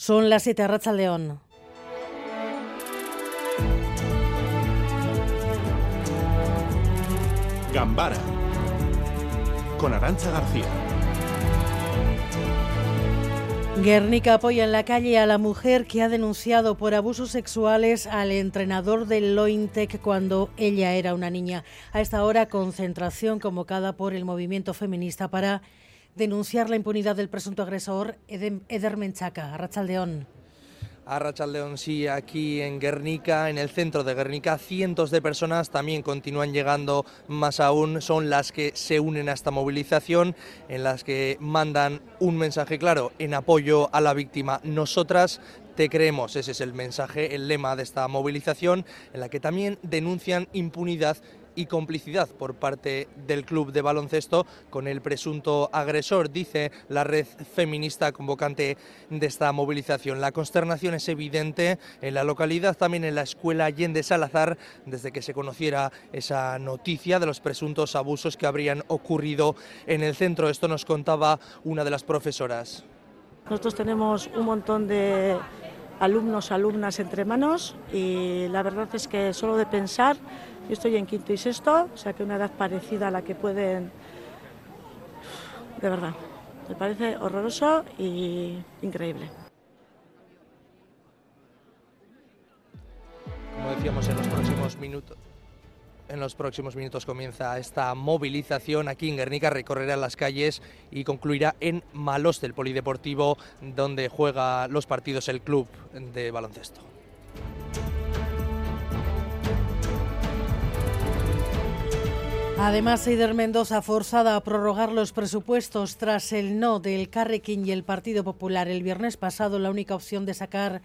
Son las 7 Racha León. Gambara con Arancha García. Guernica apoya en la calle a la mujer que ha denunciado por abusos sexuales al entrenador del Lointec cuando ella era una niña. A esta hora, concentración convocada por el movimiento feminista para denunciar la impunidad del presunto agresor Eder Menchaca, Rachaldeón. A Rachaldeón, sí, aquí en Guernica, en el centro de Guernica, cientos de personas también continúan llegando, más aún son las que se unen a esta movilización, en las que mandan un mensaje claro en apoyo a la víctima. Nosotras te creemos, ese es el mensaje, el lema de esta movilización, en la que también denuncian impunidad y complicidad por parte del club de baloncesto con el presunto agresor, dice la red feminista convocante de esta movilización. La consternación es evidente en la localidad, también en la escuela Allende Salazar, desde que se conociera esa noticia de los presuntos abusos que habrían ocurrido en el centro. Esto nos contaba una de las profesoras. Nosotros tenemos un montón de alumnos, alumnas entre manos y la verdad es que solo de pensar yo estoy en quinto y sexto, o sea que una edad parecida a la que pueden... De verdad, me parece horroroso y increíble. Como decíamos en los próximos minutos. En los próximos minutos comienza esta movilización aquí en Guernica, recorrerá las calles y concluirá en Malos del Polideportivo, donde juega los partidos el club de baloncesto. Además, Eider Mendoza forzada a prorrogar los presupuestos tras el no del Carrequín y el Partido Popular. El viernes pasado la única opción de sacar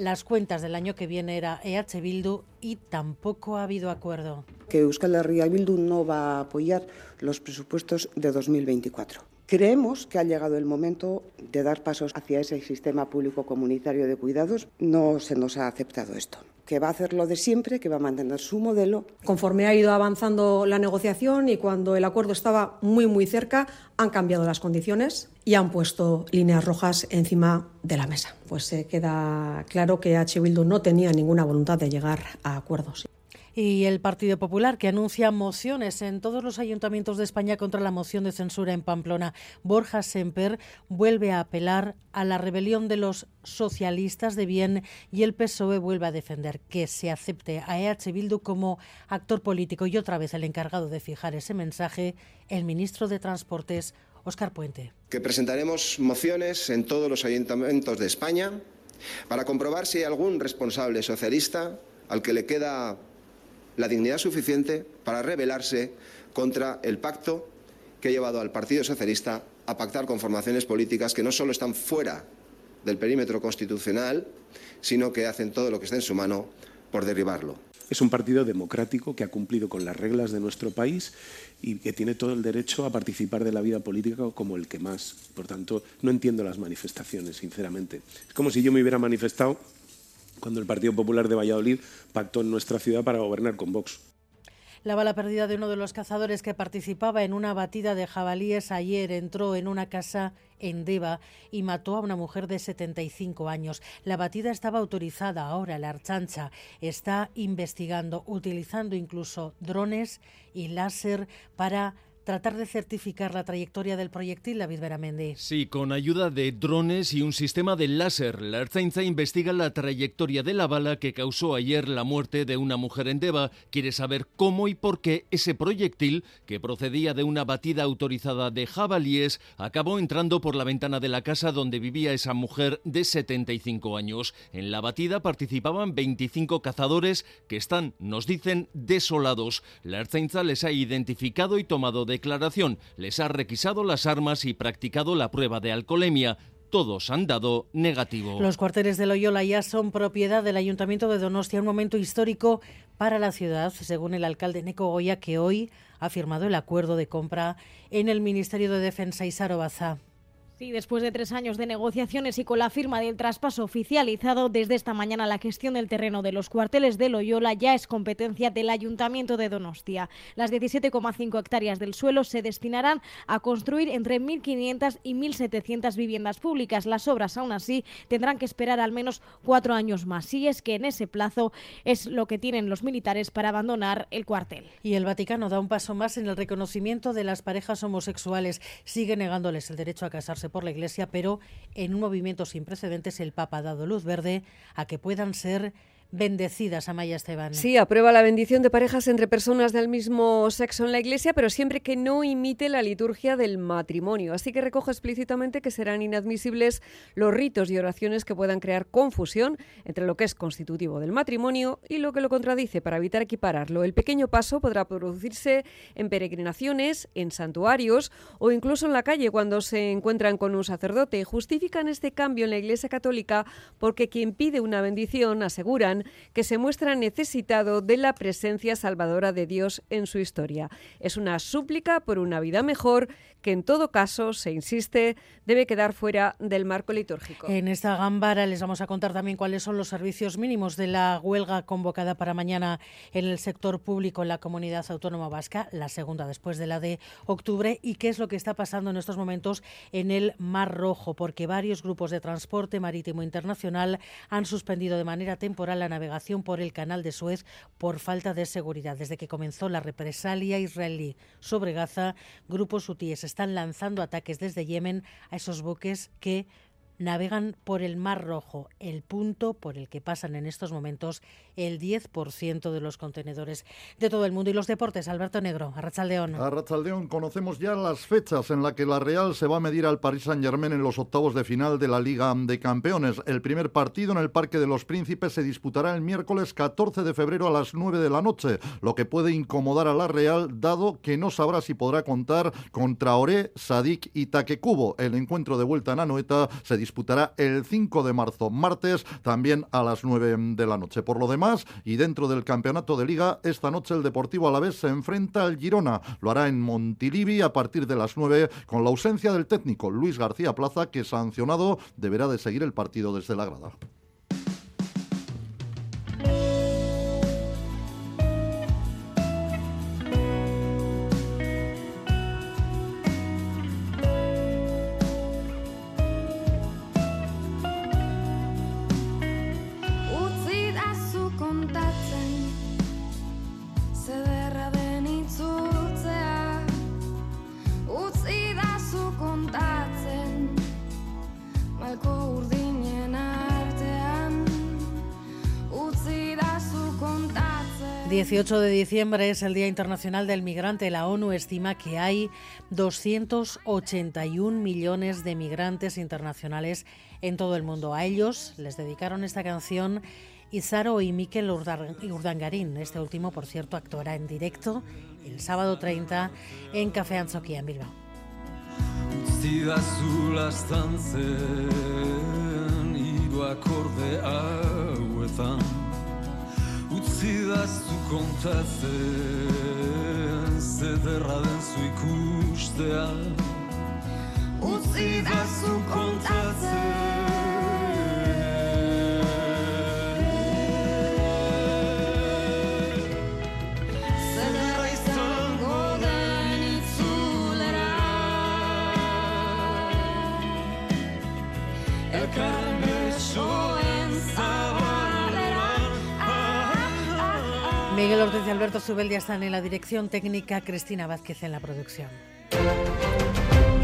las cuentas del año que viene era EH Bildu y tampoco ha habido acuerdo. Que Euskal Herria Bildu no va a apoyar los presupuestos de 2024. Creemos que ha llegado el momento de dar pasos hacia ese sistema público comunitario de cuidados. No se nos ha aceptado esto que va a hacer lo de siempre, que va a mantener su modelo. Conforme ha ido avanzando la negociación y cuando el acuerdo estaba muy, muy cerca, han cambiado las condiciones y han puesto líneas rojas encima de la mesa. Pues se queda claro que H. Bildu no tenía ninguna voluntad de llegar a acuerdos y el Partido Popular, que anuncia mociones en todos los ayuntamientos de España contra la moción de censura en Pamplona. Borja Semper vuelve a apelar a la rebelión de los socialistas de bien y el PSOE vuelve a defender que se acepte a EH Bildu como actor político y otra vez el encargado de fijar ese mensaje, el ministro de Transportes, Óscar Puente. Que presentaremos mociones en todos los ayuntamientos de España para comprobar si hay algún responsable socialista al que le queda la dignidad suficiente para rebelarse contra el pacto que ha llevado al Partido Socialista a pactar con formaciones políticas que no solo están fuera del perímetro constitucional, sino que hacen todo lo que esté en su mano por derribarlo. Es un partido democrático que ha cumplido con las reglas de nuestro país y que tiene todo el derecho a participar de la vida política como el que más. Por tanto, no entiendo las manifestaciones, sinceramente. Es como si yo me hubiera manifestado cuando el Partido Popular de Valladolid pactó en nuestra ciudad para gobernar con Vox. La bala perdida de uno de los cazadores que participaba en una batida de jabalíes ayer entró en una casa en Deva y mató a una mujer de 75 años. La batida estaba autorizada ahora. La Archancha está investigando, utilizando incluso drones y láser para tratar de certificar la trayectoria del proyectil, David Beramendi. Sí, con ayuda de drones y un sistema de láser, la Ertzaintza investiga la trayectoria de la bala que causó ayer la muerte de una mujer en Deva. Quiere saber cómo y por qué ese proyectil, que procedía de una batida autorizada de jabalíes, acabó entrando por la ventana de la casa donde vivía esa mujer de 75 años. En la batida participaban 25 cazadores que están, nos dicen, desolados. La Ertzaintza les ha identificado y tomado declaración les ha requisado las armas y practicado la prueba de alcoholemia todos han dado negativo. Los cuarteles de Loyola ya son propiedad del Ayuntamiento de Donostia, un momento histórico para la ciudad, según el alcalde Neco Goya, que hoy ha firmado el acuerdo de compra en el Ministerio de Defensa y Sarobaza. Sí, después de tres años de negociaciones y con la firma del traspaso oficializado, desde esta mañana la gestión del terreno de los cuarteles de Loyola ya es competencia del Ayuntamiento de Donostia. Las 17,5 hectáreas del suelo se destinarán a construir entre 1.500 y 1.700 viviendas públicas. Las obras, aún así, tendrán que esperar al menos cuatro años más. Y es que en ese plazo es lo que tienen los militares para abandonar el cuartel. Y el Vaticano da un paso más en el reconocimiento de las parejas homosexuales. Sigue negándoles el derecho a casarse por la Iglesia, pero en un movimiento sin precedentes el Papa ha dado luz verde a que puedan ser bendecidas, Amaya Esteban. Sí, aprueba la bendición de parejas entre personas del mismo sexo en la Iglesia, pero siempre que no imite la liturgia del matrimonio. Así que recoge explícitamente que serán inadmisibles los ritos y oraciones que puedan crear confusión entre lo que es constitutivo del matrimonio y lo que lo contradice para evitar equipararlo. El pequeño paso podrá producirse en peregrinaciones, en santuarios o incluso en la calle cuando se encuentran con un sacerdote. Justifican este cambio en la Iglesia Católica porque quien pide una bendición, aseguran, que se muestra necesitado de la presencia salvadora de Dios en su historia. Es una súplica por una vida mejor que en todo caso, se insiste, debe quedar fuera del marco litúrgico. En esta gambara les vamos a contar también cuáles son los servicios mínimos de la huelga convocada para mañana en el sector público en la comunidad autónoma vasca, la segunda después de la de octubre, y qué es lo que está pasando en estos momentos en el Mar Rojo, porque varios grupos de transporte marítimo internacional han suspendido de manera temporal la navegación por el canal de Suez por falta de seguridad. Desde que comenzó la represalia israelí sobre Gaza, grupos hutíes están lanzando ataques desde Yemen a esos buques que navegan por el Mar Rojo, el punto por el que pasan en estos momentos el 10% de los contenedores de todo el mundo. Y los deportes, Alberto Negro, Arrachaldeón. Arrachaldeón, conocemos ya las fechas en las que la Real se va a medir al Paris Saint-Germain en los octavos de final de la Liga de Campeones. El primer partido en el Parque de los Príncipes se disputará el miércoles 14 de febrero a las 9 de la noche, lo que puede incomodar a la Real, dado que no sabrá si podrá contar contra Oré, Sadik y Takekubo. El encuentro de vuelta en Anoeta se disputará disputará el 5 de marzo, martes, también a las 9 de la noche. Por lo demás, y dentro del campeonato de liga, esta noche el Deportivo Alavés se enfrenta al Girona. Lo hará en Montilivi a partir de las 9 con la ausencia del técnico Luis García Plaza, que sancionado deberá de seguir el partido desde la grada. 18 de diciembre es el Día Internacional del Migrante. La ONU estima que hay 281 millones de migrantes internacionales en todo el mundo. A ellos les dedicaron esta canción Izaro y Miquel Urdangarín. Este último, por cierto, actuará en directo el sábado 30 en Café Anzoquia, en Bilbao. Utzi da zu kontatzen zederra den zu ikustea. Utzi da zu kontatzen Miguel Ortiz y Alberto Subeldia están en la dirección técnica, Cristina Vázquez en la producción.